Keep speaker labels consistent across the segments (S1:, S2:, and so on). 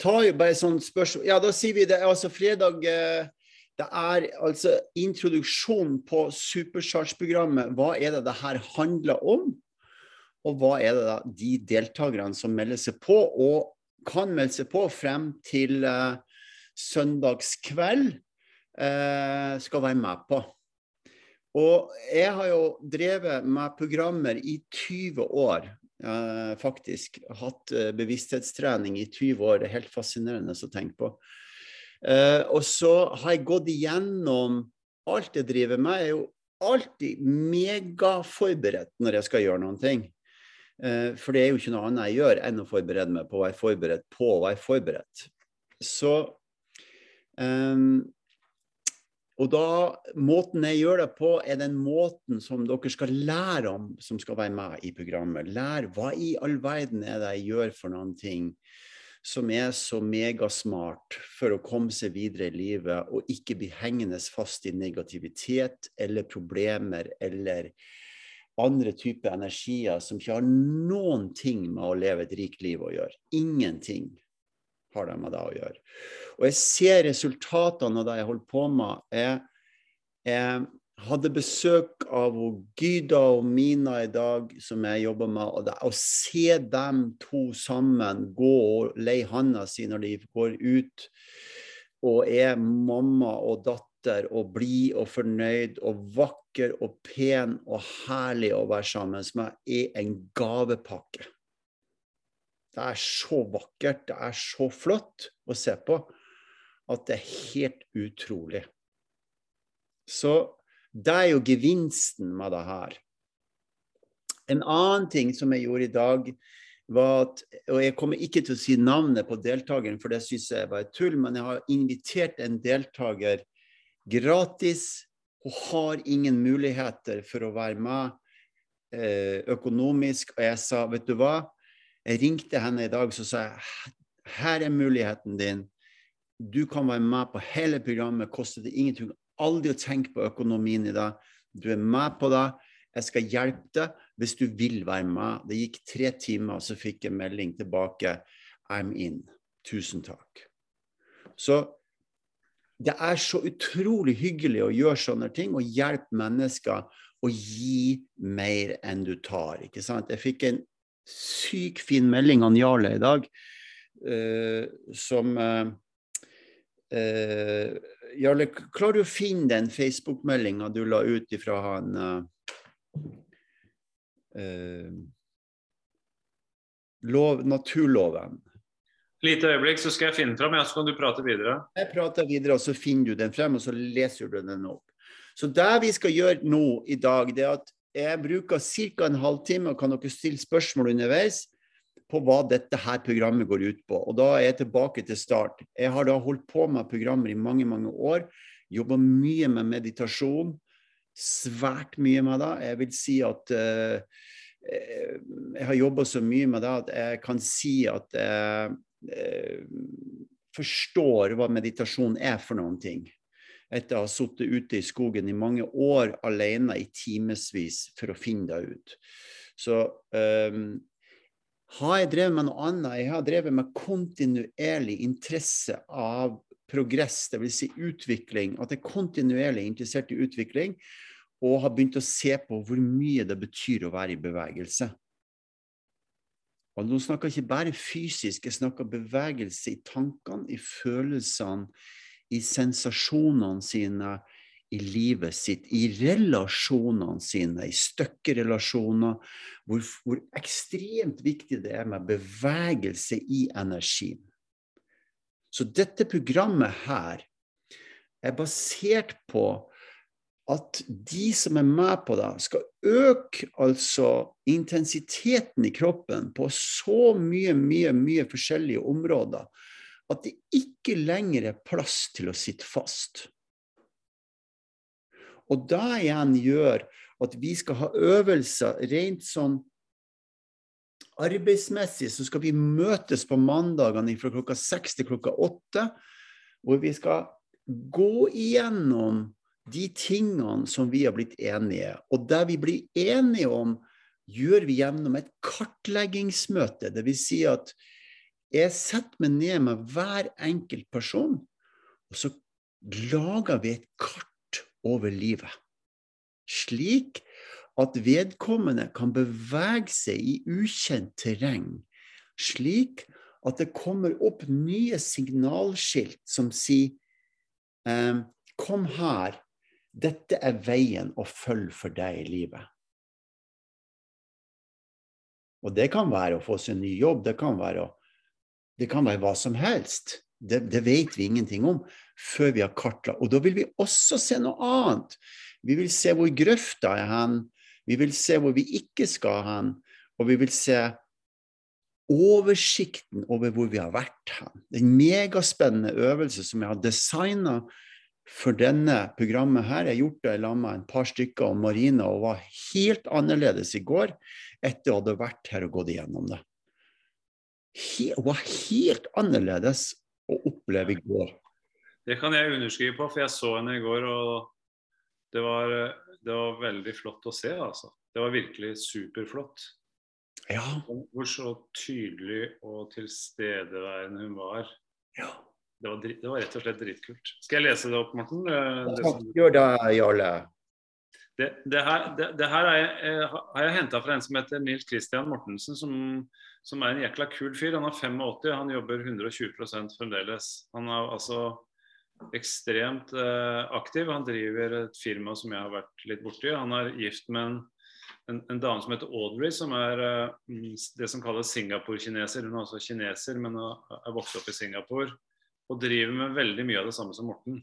S1: tar jo bare sånn spørsmål Ja, da sier vi det. Altså fredag eh, Det er altså introduksjon på Supercharge-programmet. Hva er det det her handler om? Og hva er det da de deltakerne som melder seg på, og kan melde seg på frem til uh, søndagskveld, uh, skal være med på? Og jeg har jo drevet med programmer i 20 år. Uh, faktisk. Hatt uh, bevissthetstrening i 20 år. Det er helt fascinerende å tenke på. Eh, og så har jeg gått igjennom alt jeg driver med. Jeg er jo alltid megaforberedt når jeg skal gjøre noen ting. for det er jo ikke noe annet jeg gjør enn å forberede meg på å være forberedt på å være forberedt. Så um, og da, Måten jeg gjør det på, er den måten som dere skal lære om, som skal være med i programmet. Lær hva i all verden er det jeg gjør for noen ting som er så megasmart for å komme seg videre i livet og ikke bli hengende fast i negativitet eller problemer eller andre typer energier som ikke har noen ting med å leve et rikt liv å gjøre. Ingenting har det med det å gjøre. Og jeg ser resultatene av det jeg holder på med. Jeg, jeg hadde besøk av Gyda og Mina i dag, som jeg jobber med. og det, Å se dem to sammen gå og leie handa si når de går ut og er mamma og datter og blid og fornøyd og vakker og pen og herlig å være sammen med, er en gavepakke. Det er så vakkert, det er så flott å se på at det er helt utrolig. Så det er jo gevinsten med det her. En annen ting som jeg gjorde i dag, var at Og jeg kommer ikke til å si navnet på deltakeren, for det syns jeg var tull, men jeg har invitert en deltaker gratis og har ingen muligheter for å være med eh, økonomisk. Og jeg sa, vet du hva, jeg ringte henne i dag så sa jeg, her er muligheten din. Du kan være med på hele programmet, koster det ingenting. Aldri å tenke på økonomien i dag. Du er med på det. Jeg skal hjelpe deg hvis du vil være med. Det gikk tre timer, og så fikk jeg melding tilbake. I'm in. Tusen takk. Så det er så utrolig hyggelig å gjøre sånne ting og hjelpe mennesker å gi mer enn du tar. ikke sant? Jeg fikk en sykt fin melding av Jarle i dag, uh, som uh, uh, Jarle, klarer du å finne den Facebook-meldinga du la ut ifra han lov, Naturloven?
S2: Lite øyeblikk, så skal jeg finne fram, ja, så kan du prate videre.
S1: Jeg prater videre, og så finner du den frem, og så leser du den opp. Så det vi skal gjøre nå i dag, det er at jeg bruker ca. en halvtime, og kan dere stille spørsmål underveis på hva dette her programmet går ut på. Og Da er jeg tilbake til start. Jeg har da holdt på med programmer i mange mange år. Jobba mye med meditasjon. Svært mye med det. Jeg vil si at uh, jeg har jobba så mye med det at jeg kan si at jeg uh, forstår hva meditasjon er for noen ting etter å ha sittet ute i skogen i mange år alene i timevis for å finne det ut. Så um, har jeg drevet med noe annet? Jeg har drevet med kontinuerlig interesse av progress, dvs. Si utvikling. At jeg er kontinuerlig interessert i utvikling, og har begynt å se på hvor mye det betyr å være i bevegelse. Og nå snakker jeg ikke bare fysisk, jeg snakker bevegelse i tankene, i følelsene, i sensasjonene sine i livet sitt, i relasjonene sine, i støkkerelasjoner, hvor, hvor ekstremt viktig det er med bevegelse i energien. Så dette programmet her er basert på at de som er med på det, skal øke altså intensiteten i kroppen på så mye, mye, mye forskjellige områder at det ikke lenger er plass til å sitte fast. Og det igjen gjør at vi skal ha øvelser rent sånn arbeidsmessig, så skal vi møtes på mandagene fra klokka seks til klokka åtte, hvor vi skal gå igjennom de tingene som vi har blitt enige. Og det vi blir enige om, gjør vi gjennom et kartleggingsmøte. Dvs. Si at Jeg setter meg ned med hver enkelt person, og så lager vi et kart over livet. Slik at vedkommende kan bevege seg i ukjent terreng. Slik at det kommer opp nye signalskilt som sier ehm, Kom her, dette er veien å følge for deg i livet. Og det kan være å få seg en ny jobb, det kan være, det kan være hva som helst. Det, det, vet vi ingenting om før vi har kartla. Og da vil vi også se noe annet. Vi vil se hvor grøfta er hen, vi vil se hvor vi ikke skal hen, og vi vil se oversikten over hvor vi har vært hen. Det er en megaspennende øvelse som jeg har designa for denne programmet her. Jeg har gjort det sammen med en par stykker om Marina og var helt annerledes i går etter å ha vært her og gått igjennom det. Var helt annerledes å oppleve i går.
S2: Det kan jeg underskrive på, for jeg så henne i går, og det var, det var veldig flott å se. altså. Det var virkelig superflott.
S1: Ja.
S2: Hvor så tydelig og tilstedeværende hun var.
S1: ja.
S2: Det var, det var, rett og slett dritkult. Skal jeg lese det opp, Morten? Det.
S1: Gjør det, Jarle.
S2: Det, det, her, det, her jeg, eh, har jeg henta fra en som heter Nils Christian Mortensen, som, som, er en jækla kul fyr. Han er 85, han jobber 120% fremdeles. Han er altså ekstremt eh, aktiv. Han driver et firma som jeg har vært litt borti. Han er gift med en, en, en dame som heter Audrey, som er eh, det som kalles Singapore-kineser. Hun er også kineser, men er vokst opp i Singapore og driver med veldig mye av det samme som Morten.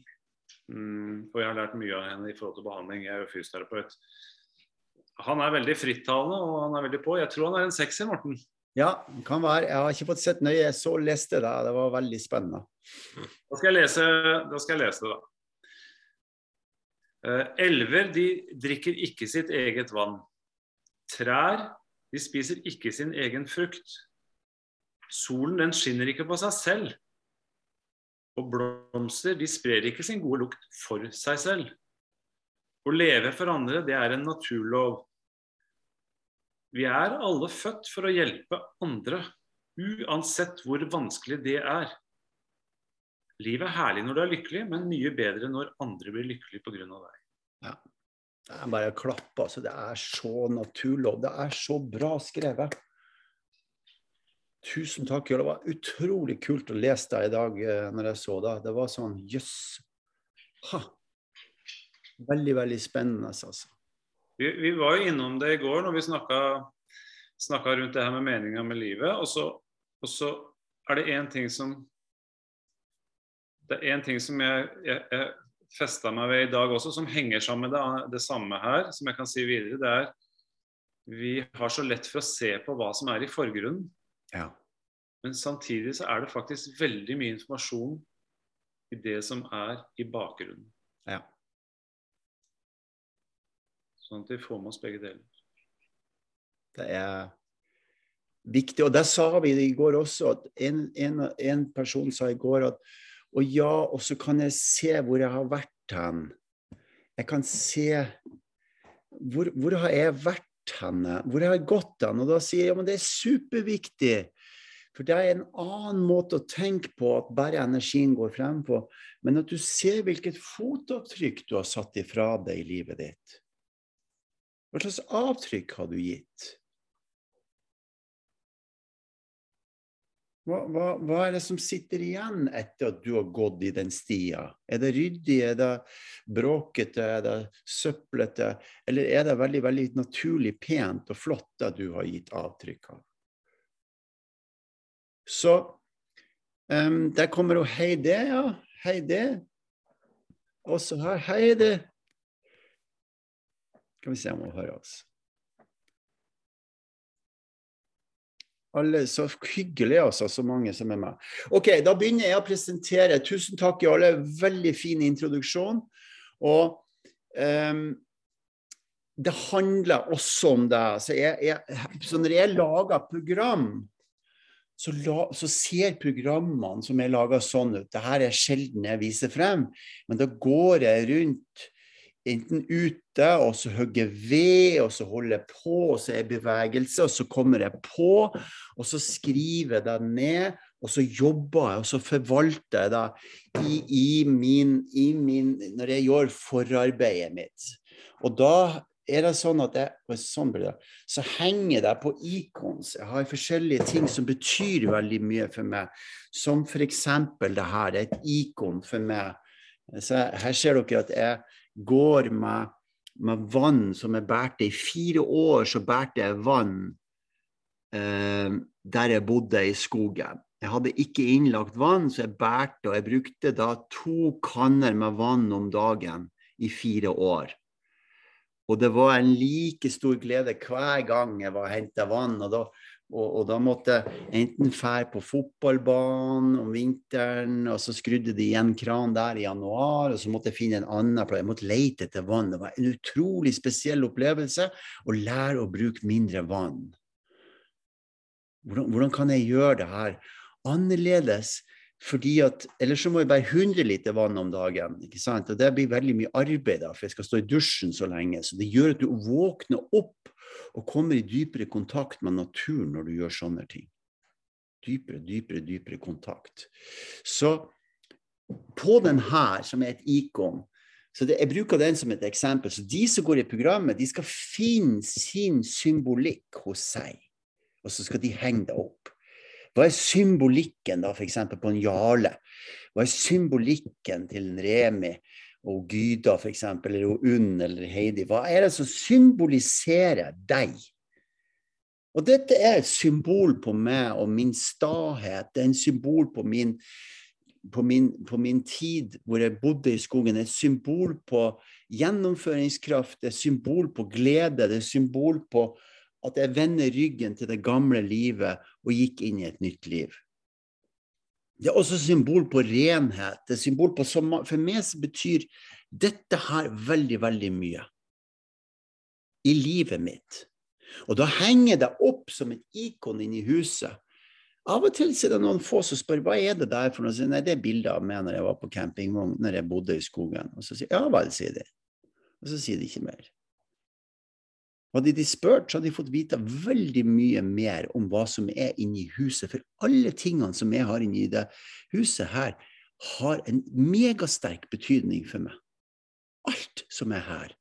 S2: Mm, og jeg har lært mye av henne i forhold til behandling. Jeg er jo fysioterapeut. Han er veldig frittalende og han er veldig på. Jeg tror han er en sekser, Morten.
S1: Ja, kan være. Jeg har ikke fått sett nøye. Jeg så leste det. Det var veldig spennende.
S2: Da skal jeg lese, da skal jeg lese det, da. Uh, elver de drikker ikke sitt eget vann. Trær de spiser ikke sin egen frukt. Solen den skinner ikke på seg selv. Og blomster de sprer ikke sin gode lukt for seg selv. Å leve for andre, det er en naturlov. Vi er alle født for å hjelpe andre, uansett hvor vanskelig det er. Livet er herlig når du er lykkelig, men mye bedre når andre blir lykkelige pga. deg.
S1: Ja. Det er bare å klappe. Altså. Det er så naturlov. Det er så bra skrevet. Tusen takk. Det var utrolig kult å lese deg i dag eh, når jeg så deg. Det var sånn jøss. Yes. Veldig, veldig spennende, altså.
S2: Vi, vi, var jo innom det i går når vi snakka rundt det her med meninga med livet. Og så, og så er det én ting som Det er én ting som jeg, jeg, jeg festa meg ved i dag også, som henger sammen med det, det samme her, som jeg kan si videre. Det er vi har så lett for å se på hva som er i forgrunnen.
S1: Ja.
S2: Men samtidig så er det faktisk veldig mye informasjon i det som er i bakgrunnen.
S1: Ja.
S2: Sånn at vi får med oss begge deler.
S1: Det er viktig. Og det sa vi i går også, at en, en, en person sa i går at og ja, og så kan jeg se hvor jeg har vært hen. Jeg kan se hvor, hvor har jeg vært henne? Hvor har jeg gått hen? Og da sier jeg ja, men det er superviktig. For det er en annen måte å tenke på at bare energien går frem på, men at du ser hvilket fotavtrykk du har satt ifra deg i livet ditt. Hva slags avtrykk har du gitt? Hva, hva, hva, er det som sitter igjen etter at du har gått i den stia? Er det ryddig, er det bråkete, er det søplete? Eller er det veldig veldig naturlig pent og flott det du har gitt avtrykk av? Så um, der kommer hun Heidi, ja. og så her. Heidi. Skal vi se om hun hører oss. Alle, så hyggelig, altså, så mange som er med. Ok, Da begynner jeg å presentere. Tusen takk, Jarle. Veldig fin introduksjon. Og um, det handler også om det. Så, så når jeg lager program, så, la, så, ser programmene som er laga sånn ut. Dette er sjelden jeg viser frem, men da går jeg rundt enten ute, og så hogger ved, og så holder jeg på, og så er bevegelse, og så kommer jeg på, og så skriver jeg det ned, Og så jobber jeg, og så forvalter jeg det i, i, min, i min Når jeg gjør forarbeidet mitt. Og da er det sånn at jeg, sånn så henger det på ikons. Jeg har forskjellige ting som betyr veldig mye for meg. Som f.eks. det her. Det er et ikon for meg. Så her ser dere at jeg går med, med vann som jeg bærte. I fire år så bærte jeg vann eh, der jeg bodde i skogen. Jeg hadde ikke innlagt vann, så jeg bærte, og jeg brukte da to kanner med vann om dagen i fire år. Og det var en like stor glede hver gang jeg var og henta vann. Og da, og, og da, måtte jeg enten fære på fotballbanen om vinteren, og så skrudde de igjen kranen der i januar, og så måtte jeg finne en annen plass. Jeg måtte lete etter vann. Det var en utrolig spesiell opplevelse å lære å bruke mindre vann. Hvordan, hvordan kan jeg gjøre det her annerledes? Fordi at, Ellers så må jeg bare 100 liter vann om dagen. ikke sant? Og Det blir veldig mye arbeid, da, for jeg skal stå i dusjen så lenge. Så det gjør at du våkner opp og kommer i dypere kontakt med naturen når du gjør sånne ting. Dypere, dypere, dypere kontakt. Så på den her, som er et ikon så det, Jeg bruker den som et eksempel. Så De som går i programmet, de skal finne sin symbolikk hos seg. Og så skal de henge det opp. Hva er symbolikken da f.eks. på en Jarle? Hva er symbolikken til en Remi og Gyda f.eks., eller Unn eller Heidi? Hva er det som symboliserer deg? Og dette er et symbol på meg og min stahet. Det er en symbol på min, på min, på min tid hvor jeg bodde i skogen. Et symbol på gjennomføringskraft, et symbol på glede, det er et symbol på at jeg vender ryggen til det gamle livet og gikk inn i et nytt liv. Det er også symbol på renhet. Det er symbol på som, For meg så betyr dette her veldig, veldig mye i livet mitt. Og da henger det opp som et ikon inni huset. Av og til er det noen få som spør hva er det der for noe. Nei, det er bilder av meg når jeg var på campingvogn, når jeg bodde i skogen. Og så sier ja vel, sier de. Og så sier de ikke mer. Hadde de spurt, så hadde de fått vite veldig mye mer om hva som er inni huset. For alle tingene som jeg har inni det huset her, har en megasterk betydning for meg. Alt som er her,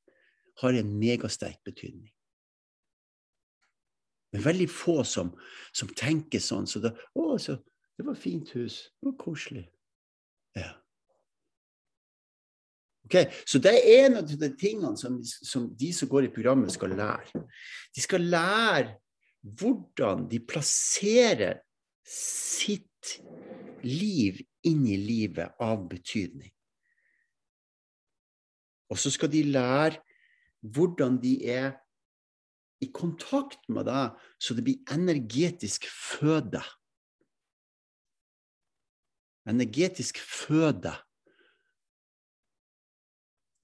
S1: har en megasterk betydning. Men veldig få som, som tenker sånn. Så det, å, så, det var fint hus. Det var koselig. Ja. Okay? Så det er en av de tingene som, som, de som går i programmet, skal lære. De skal lære hvordan de plasserer sitt liv inn i livet av betydning. Og så skal de lære hvordan de er i kontakt med deg, så det blir energetisk føde. Energetisk føde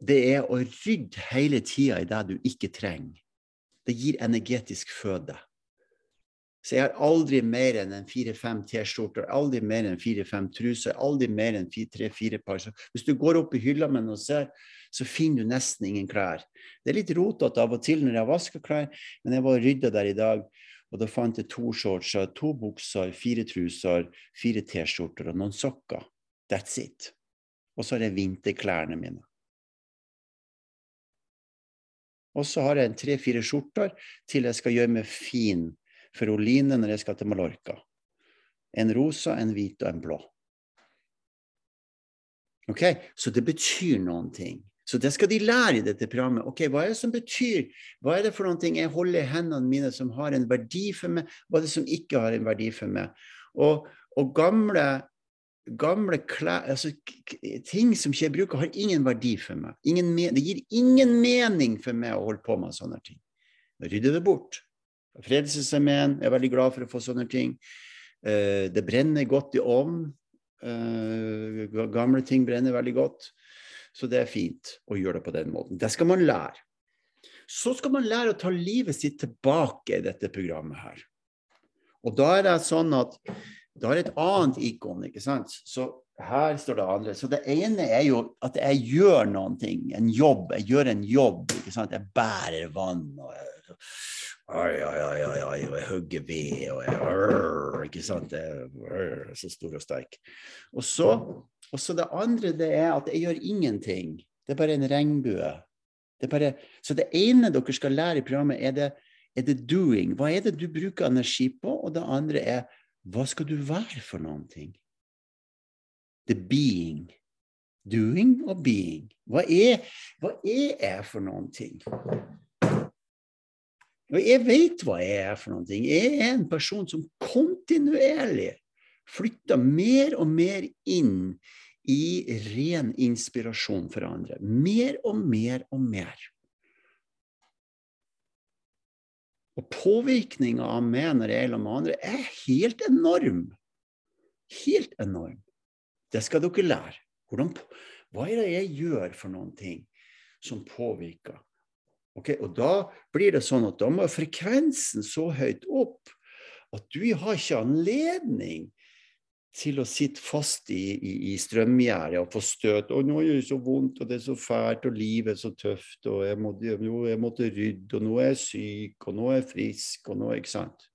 S1: det er å rydde hele tida i det du ikke trenger. Det gir energetisk føde. Så jeg har aldri mer enn en fire-fem T-skjorter, aldri mer enn fire-fem truser, aldri mer enn tre-fire par. Så hvis du går opp i hylla med og ser, så finner du nesten ingen klær. Det er litt rotete av og til når jeg vasker klær, men jeg var og rydda der i dag, og da fant jeg to shortser, to bukser, fire truser, fire T-skjorter og noen sokker. That's it. Og så har jeg vinterklærne mine. Og så har jeg tre-fire skjorter til jeg skal gjøre meg fin for Oline når jeg skal til Mallorca. En rosa, en hvit og en blå. Ok, Så det betyr noen ting. Så det skal de lære i dette programmet. Ok, Hva er det som betyr? Hva er det for noen ting jeg holder i hendene mine som har en verdi for meg? Hva er det som ikke har en verdi for meg? Og, og gamle gamle klær altså, Ting som ikke jeg bruker, har ingen verdi for meg. det gir ingen mening for meg å holde på med sånne ting. Jeg rydder det bort. Frelsesarmeen er veldig glad for å få sånne ting. Uh, det brenner godt i ovnen. Uh, gamle ting brenner veldig godt. Så det er fint å gjøre det på den måten. Det skal man lære. Så skal man lære å ta livet sitt tilbake i dette programmet her. Og da er det sånn at da har et annet ikon, ikke sant. Så her står det andre. Så det ene er jo at jeg gjør noen ting. En jobb. Jeg gjør en jobb. ikke sant? Jeg bærer vann. og jeg, Oi, oi, oi, oi, jeg hugger ved, og jeg, ikke sant? Jeg, rrr, så stor og sterk. Og så, og så det andre det er at jeg gjør ingenting. Det er bare en regnbue. Det bare, så det ene dere skal lære i programmet, er det, er det doing. Hva er det du bruker energi på? Og det andre er hva skal du være for noen ting? The being. Doing og being. Hva er, hva er jeg for noen ting? Og jeg vet hva jeg er for noen ting. Jeg er en person som kontinuerlig flytter mer og mer inn i ren inspirasjon for andre. Mer og mer og mer. Og påvirkninga av meg når jeg er med andre, er helt enorm. Helt enorm. Det skal dere lære. Hvordan, hva er det jeg gjør for noen ting som påvirker? Okay, og da blir det sånn at da må frekvensen så høyt opp at du har ikke anledning til å sitte fast i, i, i strømgjerdet og få støt. 'Å, nå gjør det så vondt, og det er så fælt, og livet er så tøft', og jeg jo, jeg måtte rydde, og nå er jeg syk, og nå er jeg frisk, og nå Ikke sant?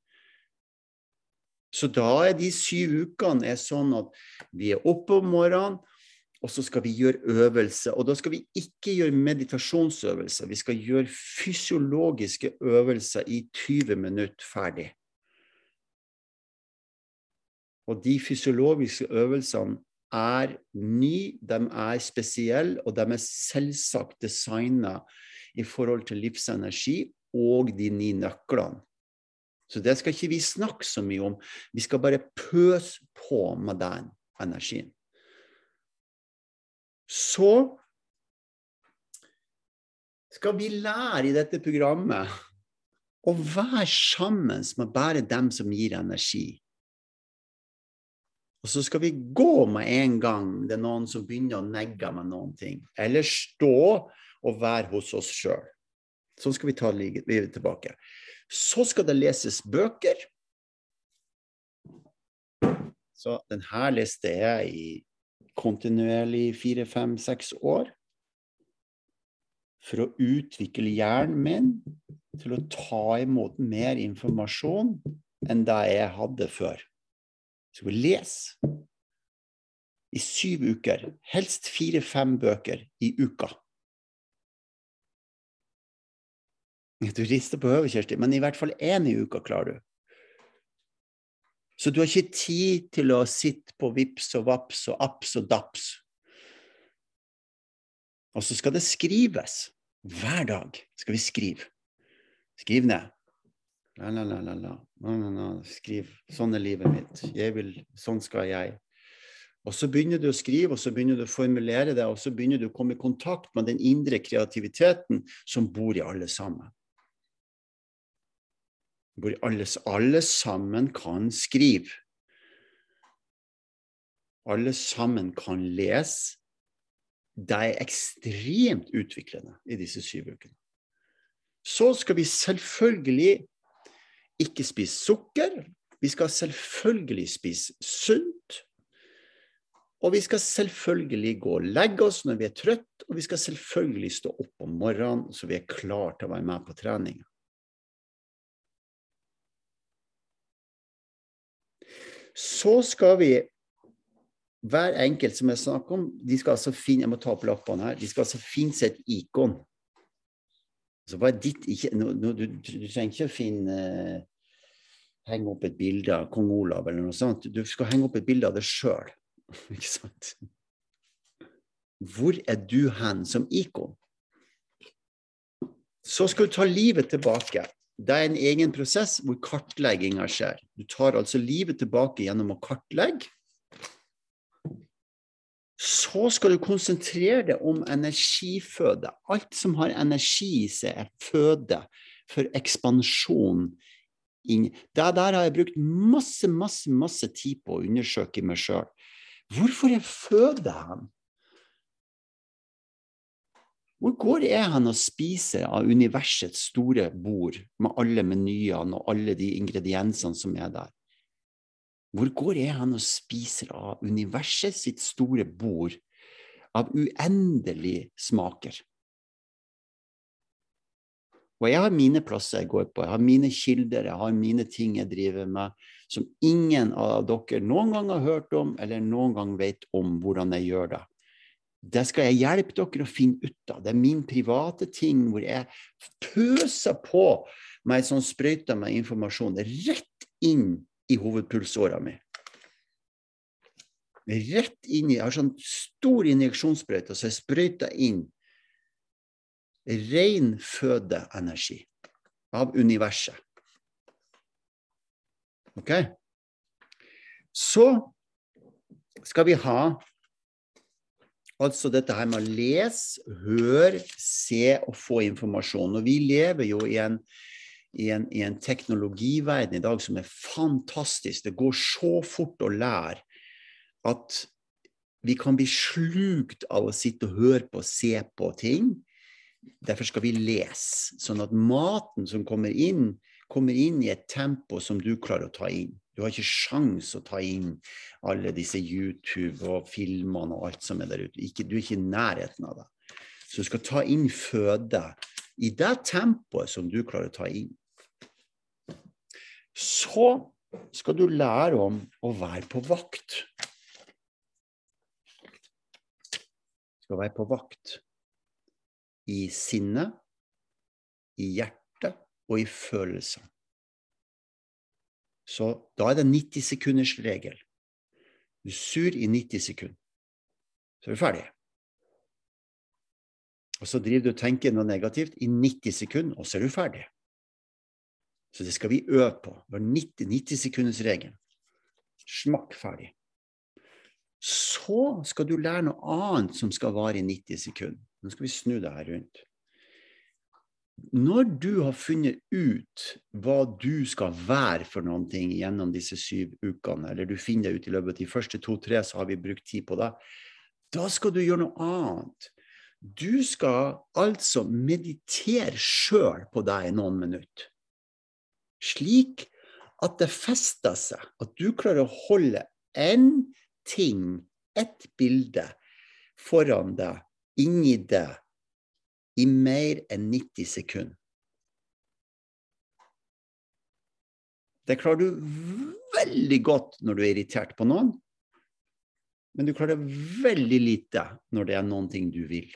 S1: Så da er de syv ukene er sånn at vi er oppe om morgenen, og så skal vi gjøre øvelser. Og da skal vi ikke gjøre meditasjonsøvelser, vi skal gjøre fysiologiske øvelser i 20 minutter ferdig. Og de fysiologiske øvelsene er nye, de er spesielle, og de er selvsagt designa i forhold til livsenergi og de ni nøklene. Så det skal ikke vi snakke så mye om. Vi skal bare pøse på med den energien. Så skal vi lære i dette programmet å være sammen med bare dem som gir energi. Og så skal vi gå med en gang det er noen som begynner å negge med noen ting. Eller stå og være hos oss sjøl. Sånn skal vi ta livet tilbake. Så skal det leses bøker. Så denne leste jeg i kontinuerlig fire, fem, seks år. For å utvikle hjernen min til å ta imot mer informasjon enn det jeg hadde før. Så leser i syv uker, helst fire-fem bøker i uka. Du rister på hodet, Kjersti, men i hvert fall én i uka klarer du. Så du har ikke tid til å sitte på vips og vaps og apps og daps. Og så skal det skrives. Hver dag skal vi skrive. Skriv ned. La, la, la, la, la. No, no, no. Skriv 'Sånn er livet mitt'. Jeg vil, sånn skal jeg. Og så begynner du å skrive, og så begynner du å formulere det, og så begynner du å komme i kontakt med den indre kreativiteten som bor i alle sammen. Hvor alle, alle sammen kan skrive. Alle sammen kan lese. Det er ekstremt utviklende i disse syv ukene. Så skal vi selvfølgelig ikke spise sukker. Vi skal selvfølgelig spise sunt. Og vi skal selvfølgelig gå og legge oss når vi er trøtt, og vi skal selvfølgelig stå opp om morgenen så vi er klar til å være med på trening. Så skal vi hver enkelt som jeg snakker om, de skal altså finne jeg må ta opp lappene her, de skal altså finne seg et ikon. Så er ditt ikke, no, no, du, du, trenger ikke å finne henge opp et bilde av kong Olav eller noe sånt. Du skal henge opp et bilde av deg sjøl. Ikke sant? Hvor er du hen som ikon? Så skal du ta livet tilbake. Det er en egen prosess hvor kartlegginga skjer. Du tar altså livet tilbake gjennom å kartlegge. Så skal du konsentrere deg om energiføde. Alt som har energi i seg, er føde for ekspansjon. Det der har jeg brukt masse, masse, masse tid på å undersøke meg sjøl. Hvorfor er føde hen? Hvor går jeg hen og spiser av universets store bord med alle menyene og alle de ingrediensene som er der? Hvor går jeg hen og spiser av universet sitt store bord av uendelig smaker? Og jeg har mine plasser jeg går på, jeg har mine kilder, jeg har mine ting jeg driver med, som ingen av dere noen gang har hørt om, eller noen gang vet om hvordan jeg gjør det. Det skal jeg hjelpe dere å finne ut av. Det er min private ting hvor jeg pøser på med ei sånn sprøyte med informasjon rett inn i hovedpulsåra mi. Rett inn i Jeg har sånn stor injeksjonssprøyte, så jeg sprøyter inn ren fødeenergi av universet. OK? Så skal vi ha altså dette her med å lese, høre, se og få informasjon. Og vi lever jo i en, i en, i en teknologiverden i dag som er fantastisk. Det går så fort å lære at vi kan bli slukt av å sitte og høre på og se på ting. Derfor skal vi lese, sånn at maten som kommer inn, kommer inn i et tempo som du klarer å ta inn. Du har ikke sjans å ta inn alle disse YouTube og filmene og alt som er der ute. Ikke, du er ikke i nærheten av det. Så du skal ta inn føde i det tempoet som du klarer å ta inn. Så skal du lære om å være på vakt. skal være på vakt i sinnet, i hjertet og i følelsene. Så da er det 90 sekunders regel. Du sur i 90 sekunder, så er du ferdig. Og så driver du og tenker noe negativt i 90 sekunder, og så er du ferdig. Så det skal vi øve på. Det var 90, 90 sekunders regel. Smakk ferdig. Så skal du lære noe annet som skal vare i 90 sekunder. Nå skal vi snu det her rundt. Når du har funnet ut hva du skal være for noen ting gjennom disse syv ukene, eller du finner det ut i løpet av de første to-tre, så har vi brukt tid på det, da skal du gjøre noe annet. Du skal altså meditere sjøl på deg i noen minutter. Slik at det fester seg, at du klarer å holde en ting, ett bilde, foran deg, inni deg, i mer enn 90 sekunder. Det klarer du veldig godt når du er irritert på noen, men du klarer veldig lite når det er noen ting du vil.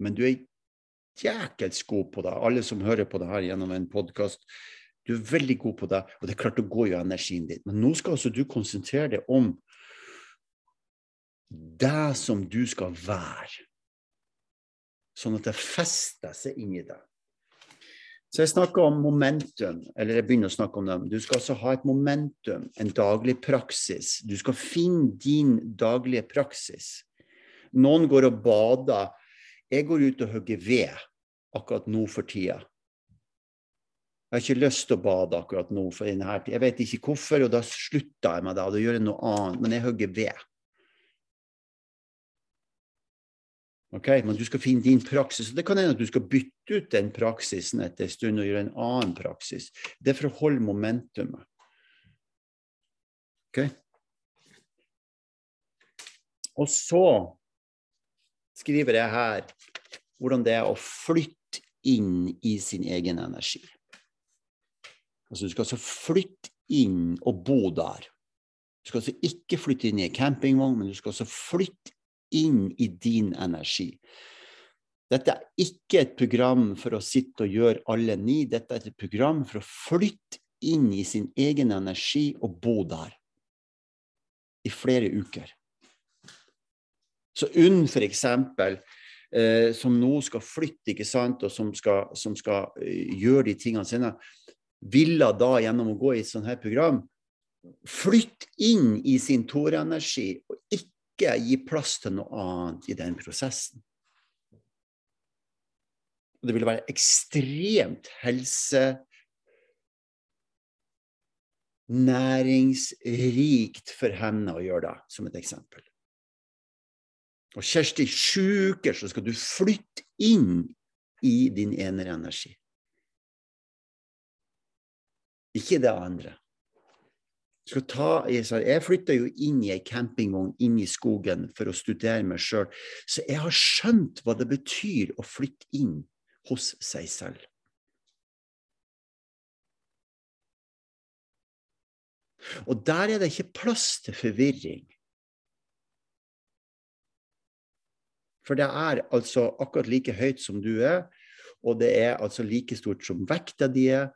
S1: Men du er jækels god på det. Alle som hører på det her gjennom en podkast, du er veldig god på det, og det er klart å gå jo energien din. Men nå skal altså du konsentrere deg om det som du skal være. Sånn at det fester seg inni deg. Så jeg snakker om momentum, eller jeg begynner å snakke om dem. Du skal altså ha et momentum, en daglig praksis. Du skal finne din daglige praksis. Noen går og bader. Jeg går ut og hogger ved akkurat nå for tida. Jeg har ikke lyst til å bade akkurat nå. for denne tida. Jeg vet ikke hvorfor, og da slutter jeg med det. Da gjør jeg noe annet. Men jeg hogger ved. Ok, Men du skal finne din praksis. og Det kan hende at du skal bytte ut den praksisen etter en stund og gjøre en annen praksis. Det er for å holde momentumet. Ok? Og så skriver jeg her hvordan det er å flytte inn i sin egen energi. Altså, du skal altså flytte inn og bo der. Du skal altså ikke flytte inn i en campingvogn, men du skal altså flytte inn i din energi. Dette er ikke et program for å sitte og gjøre alle ni. Dette er et program for å flytte inn i sin egen energi og bo der i flere uker. Så UNN, eksempel, eh, som nå skal flytte, ikke sant, og som skal, som skal uh, gjøre de tingene sine, ville da gjennom å gå i et sånt her program flytte inn i sin torenergi og ikke gi plass til noe annet i den prosessen. Det ville være ekstremt helsenæringsrikt for henne å gjøre det, som et eksempel. Og Kjersti, sju uker så skal du flytte inn i din energi. Ikke det andre. Ta, jeg flytta jo inn i ei campingvogn inn i skogen for å studere meg sjøl, så jeg har skjønt hva det betyr å flytte inn hos seg selv. Og der er det ikke plass til forvirring. For det er altså akkurat like høyt som du er, og det er altså like stort som vekta di er,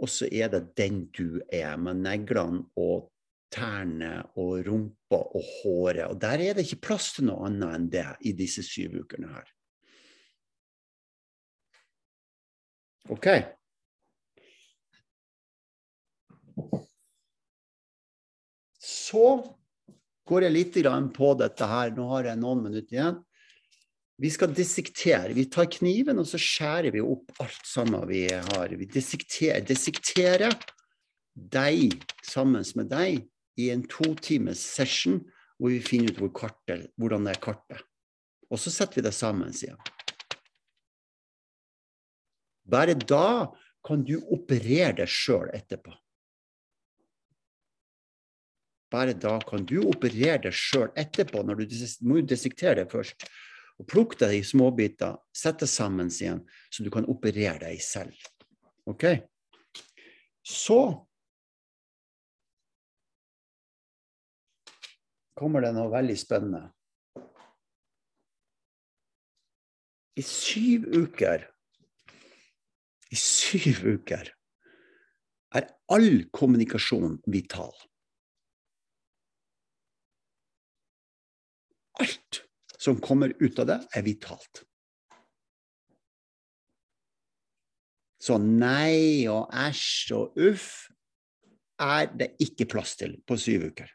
S1: og så er det den du er, med neglene og tærne og rumpa og håret. Og der er det ikke plass til noe annet enn det i disse syv ukene her. OK. Så går jeg litt på dette her. Nå har jeg noen minutter igjen. Vi skal dissektere. Vi tar kniven, og så skjærer vi opp alt sammen vi har. Vi dissekterer, dissekterer deg sammen med deg i en to times session hvor vi finner ut hvor kartet, hvordan det er kartet. Og så setter vi det sammen, sier han. Bare da kan du operere deg sjøl etterpå. Bare da kan du operere deg sjøl etterpå. når Du må jo dissektere det først og plukk det i småbiter, sett det sammen igjen, så du kan operere deg selv. OK? Så kommer det noe veldig spennende. I syv uker I syv uker er all kommunikasjon vital. Alt som kommer ut av det, er vitalt. Så nei og æsj og uff er det ikke plass til på syv uker.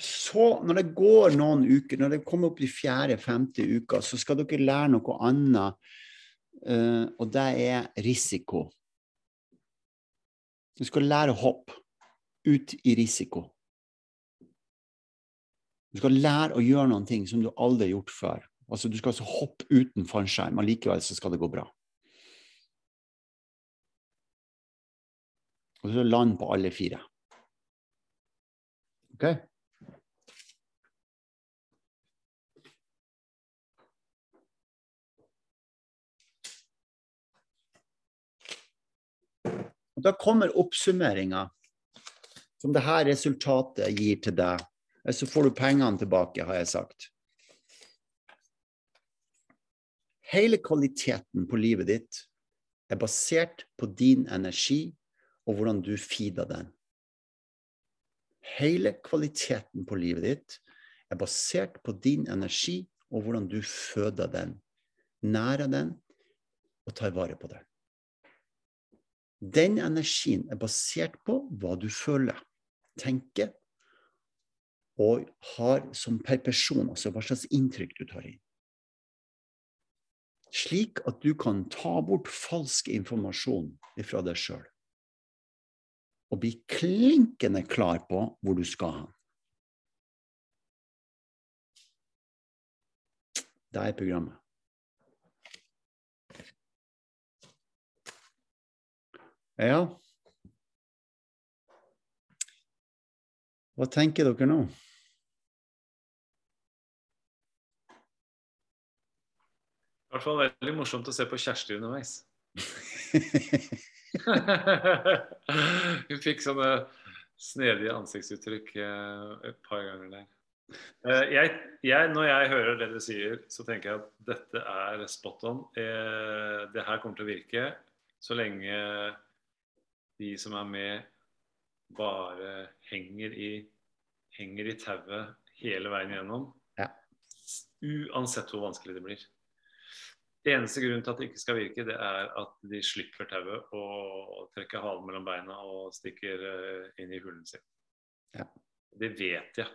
S1: Så når det går noen uker, når det kommer opp i fjerde-femte uka, så skal dere lære noe annet, uh, og det er risiko. Du skal lære å hoppe ut i risiko. Du skal lære å gjøre noen ting som du aldri har gjort før. Altså, du skal altså hoppe uten fallskjerm, og likevel så skal det gå bra. Og så land på alle fire. OK? Og Da kommer oppsummeringa som det her resultatet gir til deg. Så får du pengene tilbake, har jeg sagt. Hele kvaliteten på livet ditt er basert på din energi og hvordan du feeder den. Hele kvaliteten på livet ditt er basert på din energi og hvordan du føder den, nærer den og tar vare på den. Den energien er basert på hva du føler, tenker og har som per person, altså hva slags inntrykk du tar inn. Slik at du kan ta bort falsk informasjon fra deg sjøl. Og bli klinkende klar på hvor du skal hen. Det er programmet. Ja. Hva tenker dere nå?
S2: I hvert fall veldig morsomt å se på Kjersti underveis. Hun fikk sånne snedige ansiktsuttrykk eh, et par ganger der. Eh, jeg, jeg, når jeg hører det du sier, så tenker jeg at dette er spot on. Eh, det her kommer til å virke så lenge de som er med, bare henger i, henger i tauet hele veien gjennom.
S1: Ja.
S2: Uansett hvor vanskelig det blir. Eneste grunnen til at det ikke skal virke, det er at de slipper tauet og trekker halen mellom beina og stikker uh, inn i hulen sin.
S1: Ja.
S2: Det vet jeg.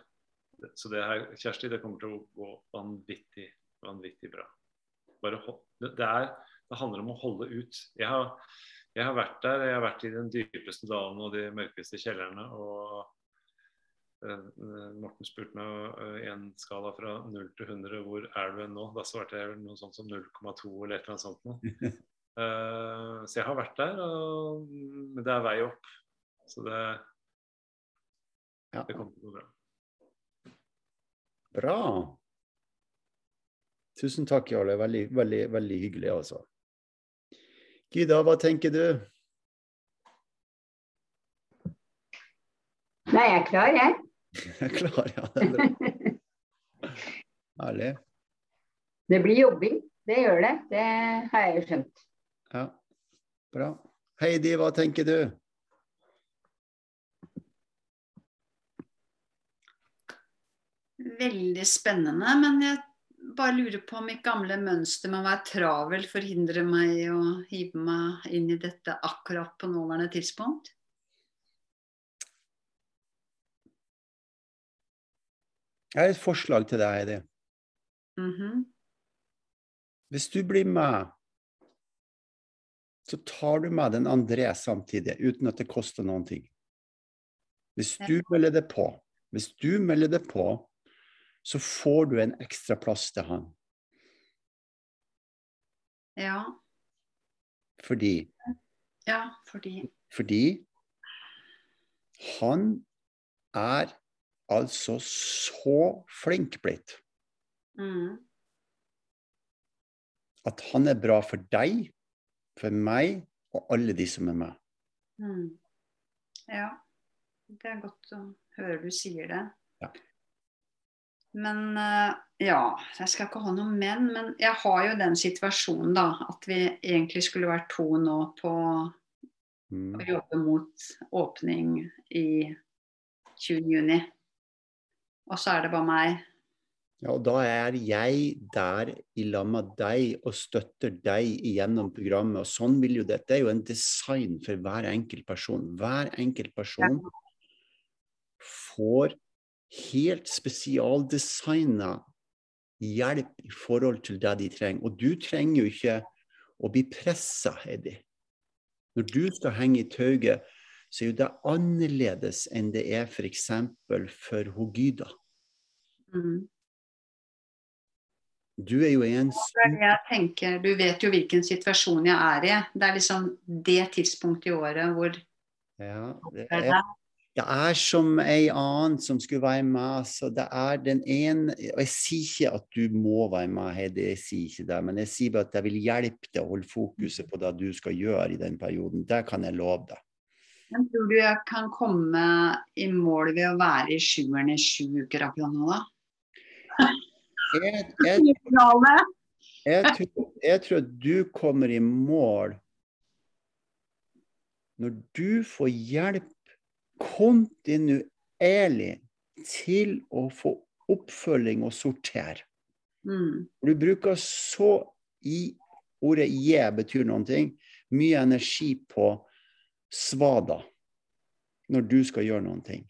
S2: Så det her, Kjersti, det kommer til å gå vanvittig, vanvittig bra. Bare det, det, er, det handler om å holde ut. Jeg har jeg har vært der. Jeg har vært i den dypeste dalen og de mørkeste kjellerne. Og eh, Morten spurte meg eh, i en skala fra 0 til 100 hvor er du nå? Da svarte jeg noe sånt som 0,2 eller et eller annet sånt noe. uh, så jeg har vært der, og, men det er vei opp. Så det,
S1: Ja.
S2: det kommer til å gå bra.
S1: Bra. Tusen takk, Jarle. Veldig, veldig, veldig hyggelig, altså. Gyda, hva tenker du?
S3: Nei, jeg er klar, jeg.
S1: Jeg er klar, ja. Det er bra. Herlig.
S3: Det blir jobbing. Det gjør det. Det har jeg jo skjønt.
S1: Ja, bra. Heidi, hva tenker du?
S4: Veldig spennende, men jeg bare lurer på om mitt gamle mønster med å være travel forhindrer meg i å hive meg inn i dette akkurat på nåværende tidspunkt.
S1: Jeg har et forslag til deg, Heidi.
S4: Mhm.
S1: Hvis du blir med, så tar du med den André samtidig, uten at det koster noen ting. Hvis du melder det på, hvis du melder det på, så får du en ekstra plass til han.
S4: Ja,
S1: Fordi,
S4: ja, fordi
S1: fordi han er altså så flink blitt
S4: mm,
S1: at han er bra for deg, for meg og alle de som er med.
S4: mm. Ja, det er godt å høre du sier det.
S1: Ja.
S4: Men eh, ja, jeg skal ikke ha noe men, men jeg har jo den situasjonen da, at vi egentlig skulle vært to nå på
S1: Mm.
S4: å jobbe mot åpning i 20. juni. Og så er det bare meg.
S1: Ja, og da er jeg der i lag med deg og støtter deg gjennom programmet. Og sånn vil jo dette. Det er jo en design for hver enkelt person. Hver enkelt person får helt spesialdesigna hjelp i forhold til det de trenger. Og du trenger jo ikke å bli pressa, Heidi. Når du skal henge i tauet, så er jo det annerledes enn det er f.eks. for, for Hogyda.
S4: Mm.
S1: Du er jo en
S4: jeg tenker. Du vet jo hvilken situasjon jeg er i. Det er liksom det tidspunktet i året hvor
S1: Ja, det
S4: er.
S1: Jeg er som ei annen som skulle være med. Så det er den ene Og jeg sier ikke at du må være med, Heidi, jeg sier ikke det. Men jeg sier bare at jeg vil hjelpe deg å holde fokuset på det du skal gjøre i den perioden. Det kan jeg love deg.
S4: Men tror du jeg kan komme i mål ved å være i sjueren i sju uker akkurat nå, da?
S1: Jeg, jeg, jeg, tror, jeg tror at du kommer i mål når du får hjelp kontinuerlig til å få oppfølging og sortere.
S4: Mm.
S1: Du bruker så i ordet 'je' betyr noen ting, mye energi på svada når du skal gjøre noen ting.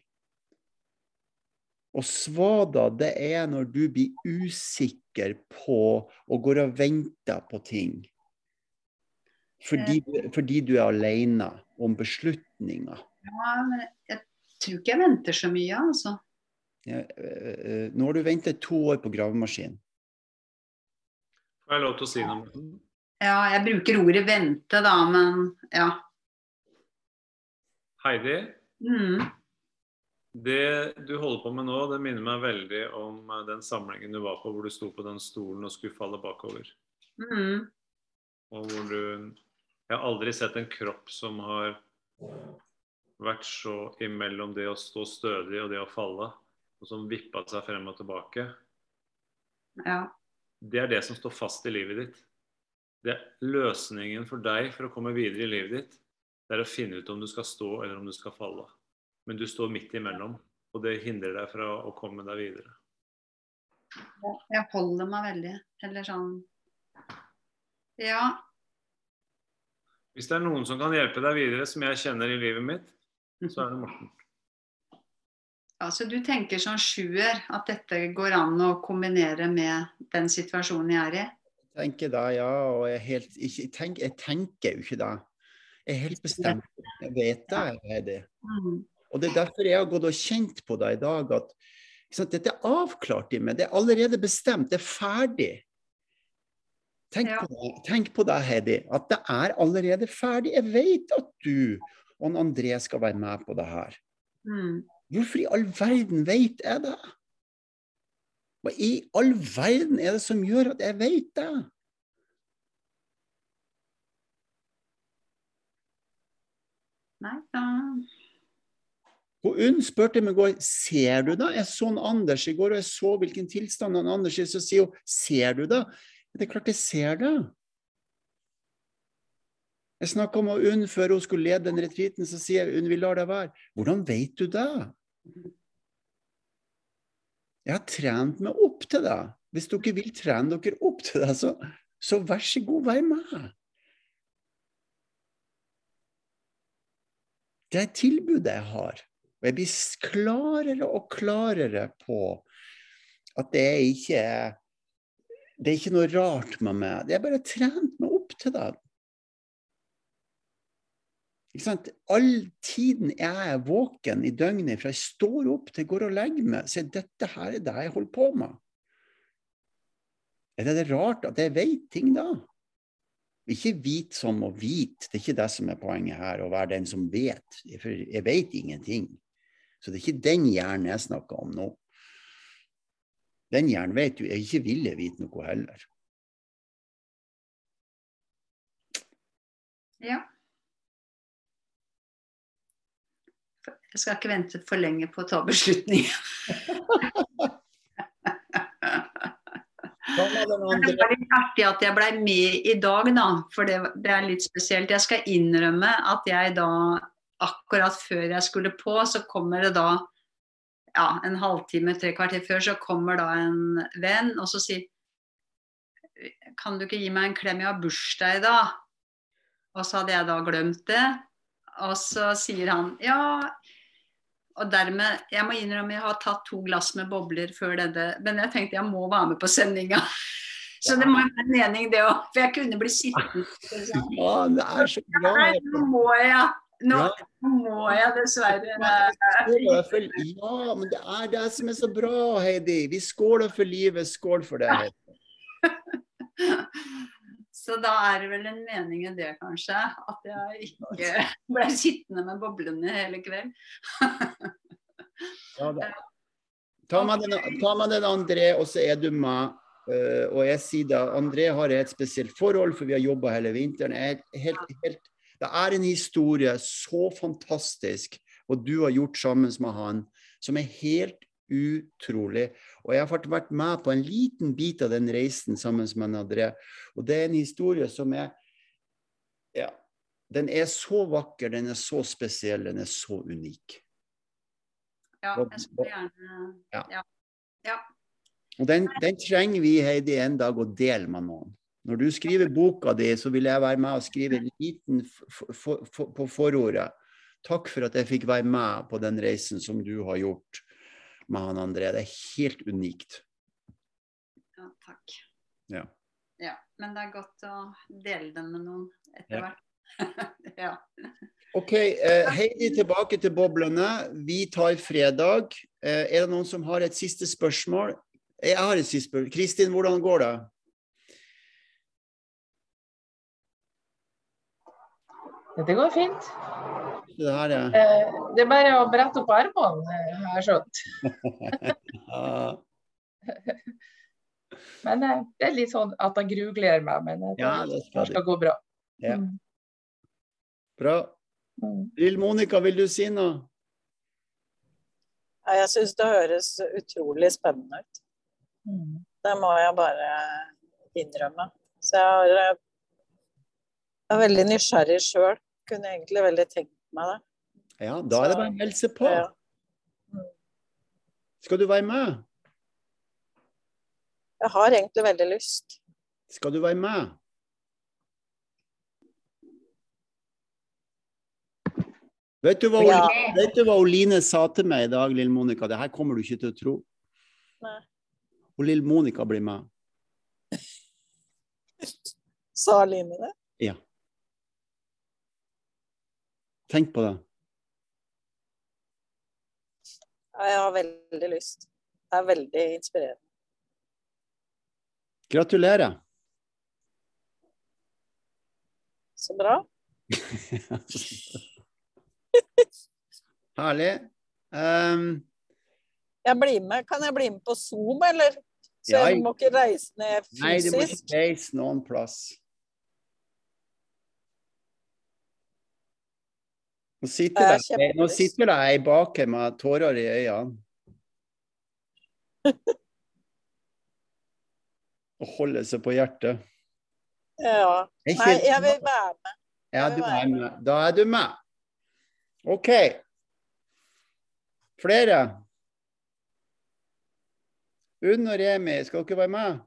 S1: Og svada, det er når du blir usikker på og går og venter på ting. Fordi, fordi du er alene om beslutninger.
S4: Ja, men jeg tror ikke jeg venter så mye, altså.
S1: Ja, øh, øh, Nå har du ventet to år på gravemaskin.
S2: Får jeg lov til å si noe?
S4: Ja, jeg bruker ordet vente, da, men ja.
S2: Heidi,
S4: Mm.
S2: det du holder på med nå, det minner meg veldig om eh, den samlingen du var på hvor du sto på den stolen og skulle falle bakover.
S4: Mm.
S2: Og hvor du Jeg har aldri sett en kropp som har vært så imellom det å stå stødig og det å falle, og som vippa seg frem og tilbake.
S4: Ja.
S2: Det er det som står fast i livet ditt. Det er løsningen for deg for å komme videre i livet ditt. Det er å finne ut om du skal stå eller om du skal falle. Men du står midt imellom, og det hindrer deg fra å komme deg videre.
S4: Jeg holder meg veldig. Eller sånn Ja.
S2: Hvis det er noen som kan hjelpe deg videre, som jeg kjenner i livet mitt, så er det Morten.
S4: Altså, du tenker som sjuer at dette går an å kombinere med den situasjonen jeg er i?
S1: Jeg tenker det, ja. Og jeg, er helt, ikke, jeg, tenker, jeg tenker jo ikke det. Jeg er helt bestemt. Jeg vet det, Heidi.
S4: det.
S1: Og det er derfor jeg har gått og kjent på det i dag, at sant, dette er avklart i meg. Det er allerede bestemt. Det er ferdig. Tenk,
S4: Ja.
S1: på det, tenk på det, Heidi, at det er allerede ferdig. Jeg vet at du og han André skal være med på det her.
S4: Mm.
S1: Hvorfor i all verden vet jeg det? Hva i all verden er det som gjør at jeg vet det?
S4: Nei, da
S1: Og Unn spurte meg i går ser du det. Jeg så en Anders i går, og jeg så hvilken tilstand han Anders er. Så sier hun ser du det? Det er klart jeg ser det. Jeg snakka med Unn før hun skulle lede den retreaten, så sier jeg Unn, vi lar det være. Hvordan vet du det? Jeg har trent meg opp til det. Hvis dere vil trene dere opp til det, så, så vær så god, vær med. Det er tilbudet jeg har. Og jeg blir klarere og klarere på at det er ikke det er ikke noe rart med meg. Jeg bare trent meg opp til det. Ikke sant? All tiden jeg er våken i døgnet, fra jeg står opp til jeg går og legger meg, så er dette her er det jeg holder på med. Er det rart at jeg vet ting da? Ikke vit som å vite, det er ikke det som er poenget her, å være den som vet. For jeg vet ingenting. Så det er ikke den hjernen jeg snakker om nå. Den hjernen vet jo jeg ikke ville vite noe heller.
S4: Ja. Jeg skal ikke vente for lenge på å ta beslutningen. Det var litt artig at jeg blei med i dag, da. For det, det er litt spesielt. Jeg skal innrømme at jeg da, akkurat før jeg skulle på, så kommer det da ja, en halvtime, tre kvarter før, så kommer da en venn og så sier Kan du ikke gi meg en klem, jeg har bursdag i dag. Og så hadde jeg da glemt det. Og så sier han ja. Og dermed, Jeg må innrømme jeg har tatt to glass med bobler før dette, men jeg tenkte jeg må være med på sendinga. Så det må være en mening, det òg. For jeg kunne bli sittende.
S1: Ja, det er så bra.
S4: Nei, nå må jeg. Nå
S1: Ja.
S4: må jeg dessverre.
S1: Skål for, ja, men det er det som er så bra, Heidi. Vi skåler for livet. Skål for det. Heidi.
S4: Så da er det vel en mening i det, kanskje. At jeg ikke ble sittende med boblene hele kveld.
S1: Ja, da. Ta med den, den André, og så er du med. Eh, og jeg sier da, André har et spesielt forhold, for vi har jobba hele vinteren. Er helt, helt, det er en historie så fantastisk, og du har gjort sammen med han, som er helt utrolig. Og jeg har vært med på en liten bit av den reisen sammen med André. Og det er en historie som er Ja. Den er så vakker, den er så spesiell, den er så unik.
S4: Ja, jeg skulle gjerne
S1: Ja.
S4: Ja. ja.
S1: Og den, den trenger vi, Heidi, en dag å dele med noen. Når du skriver boka di, så vil jeg være med og skrive en liten for, for, for, på forordet. Takk for at jeg fikk være med på den reisen som du har gjort med han André. Det er helt unikt.
S4: ja, takk.
S1: Ja.
S4: Ja, men det er godt å dele den med noen etter
S1: Ja.
S4: hvert. ja.
S1: OK, eh, Heidi tilbake til boblene. Vi tar fredag. Eh, er det noen som har et siste spørsmål? Jeg har et siste spørsmål. Kristin, hvordan går det?
S5: Det går fint.
S1: Det her er
S5: Eh, Det er bare å brette opp armene, eh, har jeg skjønt. Men eh, det er litt sånn at jeg grugler meg, men det,
S1: Ja, det skal
S5: det skal gå bra.
S1: Ja.
S5: Mm.
S1: bra.
S5: Mm.
S1: Lill Monica, vil du si noe?
S6: Ja, jeg syns det høres utrolig spennende ut.
S5: Mm.
S6: Det må jeg bare innrømme. Så jeg, har, jeg er veldig nysgjerrig sjøl. Kunne egentlig veldig tenkt meg det.
S1: Ja, da er det bare å melde seg på.
S6: Ja.
S1: Skal du være med?
S6: Jeg har egentlig veldig lyst.
S1: Skal du være med? Vet du, hva,
S6: Ja.
S1: Vet du hva Oline sa til meg i dag, lille Monica? Det her kommer du ikke til å tro.
S6: Nei.
S1: Og lille Monica blir med.
S6: Sa Line det?
S1: Ja. Tenk på det.
S6: Ja, Jeg har veldig lyst. Det er veldig inspirerende.
S1: Gratulerer.
S6: Så bra.
S1: Herlig. Um...
S6: Jeg blir med. Kan jeg bli med på Zoom, eller? Så jeg må ikke reise ned fysisk?
S1: nei, du må ikke reise noen plass. Nå sitter
S6: Jeg er
S1: det, nå sitter det ei baki med tårer i øynene. Og holder seg på hjertet.
S6: Ja. Nei, jeg vil være med.
S1: Ja,
S6: Jeg
S1: du er med. Da er du med. OK. Flere? Unn og Remi, skal dere være med?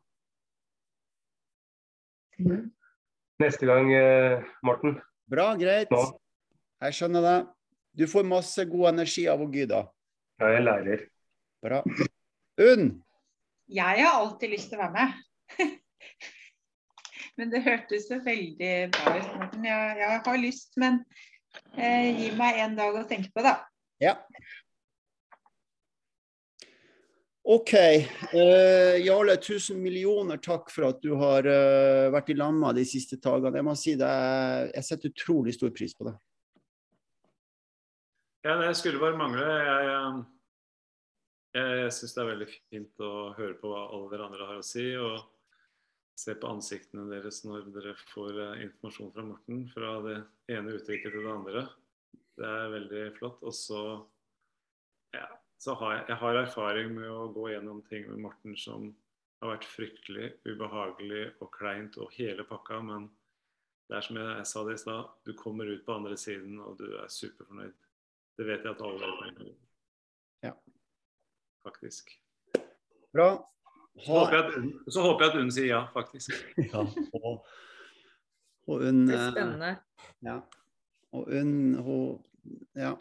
S7: Neste gang, eh, Morten.
S1: Bra, greit.
S7: Nå.
S1: Jeg skjønner det. Du får masse god energi av å Gyda.
S7: Ja, jeg lærer.
S1: Bra. Unn,
S8: Jeg har alltid lyst til å være med. men det hørtes så veldig bra ut, Morten. Jeg, jeg har lyst, men eh, gi meg en dag å tenke på, da.
S1: Ja. OK. Eh, Jarle, tusen millioner takk for at du har uh, vært i lamma de siste dagene. Jeg må si det, jeg setter utrolig stor pris på det.
S2: Ja, det skulle bare mangle. Jeg, eh, jeg, jeg syns det er veldig fint å høre på hva alle dere andre har å si. Og se på ansiktene deres når dere får eh, informasjon fra Morten. Fra det ene uttrykket til det andre. Det er veldig flott. Og så, ja, så har jeg, jeg har erfaring med å gå gjennom ting med Morten som har vært fryktelig ubehagelig og kleint og hele pakka. Men det er som jeg, sa det i stad, du kommer ut på andre siden og du er superfornøyd. Det vet jeg at alle er.
S1: Ja.
S2: Faktisk.
S1: Bra.
S2: Så håper jeg at hun så håper jeg at hun sier ja, faktisk.
S1: Ja, og, og hun
S5: Det er
S1: eh,
S5: spennende.
S1: Ja. Og hun, hun Ja.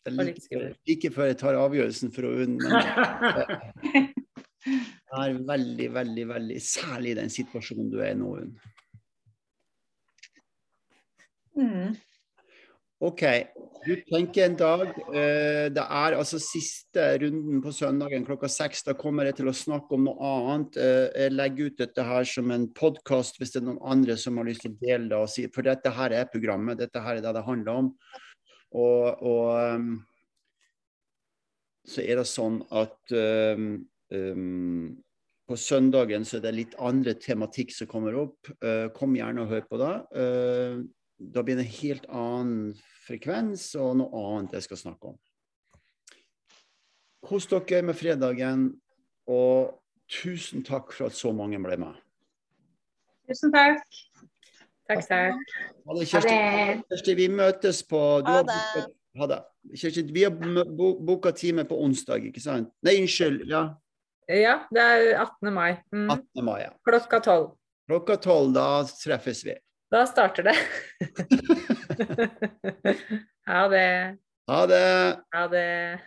S1: Det er like,
S5: litt skummelt.
S1: like før jeg tar avgjørelsen for hun, men det er veldig, veldig, veldig Særlig i den situasjonen du er i nå, hun.
S8: Mm.
S1: OK. Du tenker en dag eh, Det er altså siste runden på søndagen klokka seks. Da kommer jeg til å snakke om noe annet. Eh, jeg legger ut dette her som en podkast hvis det er noen andre som har lyst til å dele det. Si, for dette her er programmet. Dette her er det det handler om. Og, og um, så er det sånn at um, um, på søndagen så er det litt andre tematikk som kommer opp. Uh, kom gjerne og hør på det. Eh, da blir det en helt annen frekvens og noe annet jeg skal snakke om. Kos dere med fredagen, og tusen takk for at så mange ble med.
S8: Tusen takk.
S5: Takk, takk.
S1: Ha det, Kjersti. Kjersti, vi møtes på du
S6: Ha det.
S1: Ha det. Kjersti, vi har boka time på onsdag, ikke sant? Nei, unnskyld. Ja,
S5: Ja, det er 18. mai. Mm.
S1: 18. mai. Ja.
S5: Klokka tolv.
S1: Klokka tolv, da treffes vi.
S5: Da starter det. ha det.
S1: Ha det.
S5: Ha det.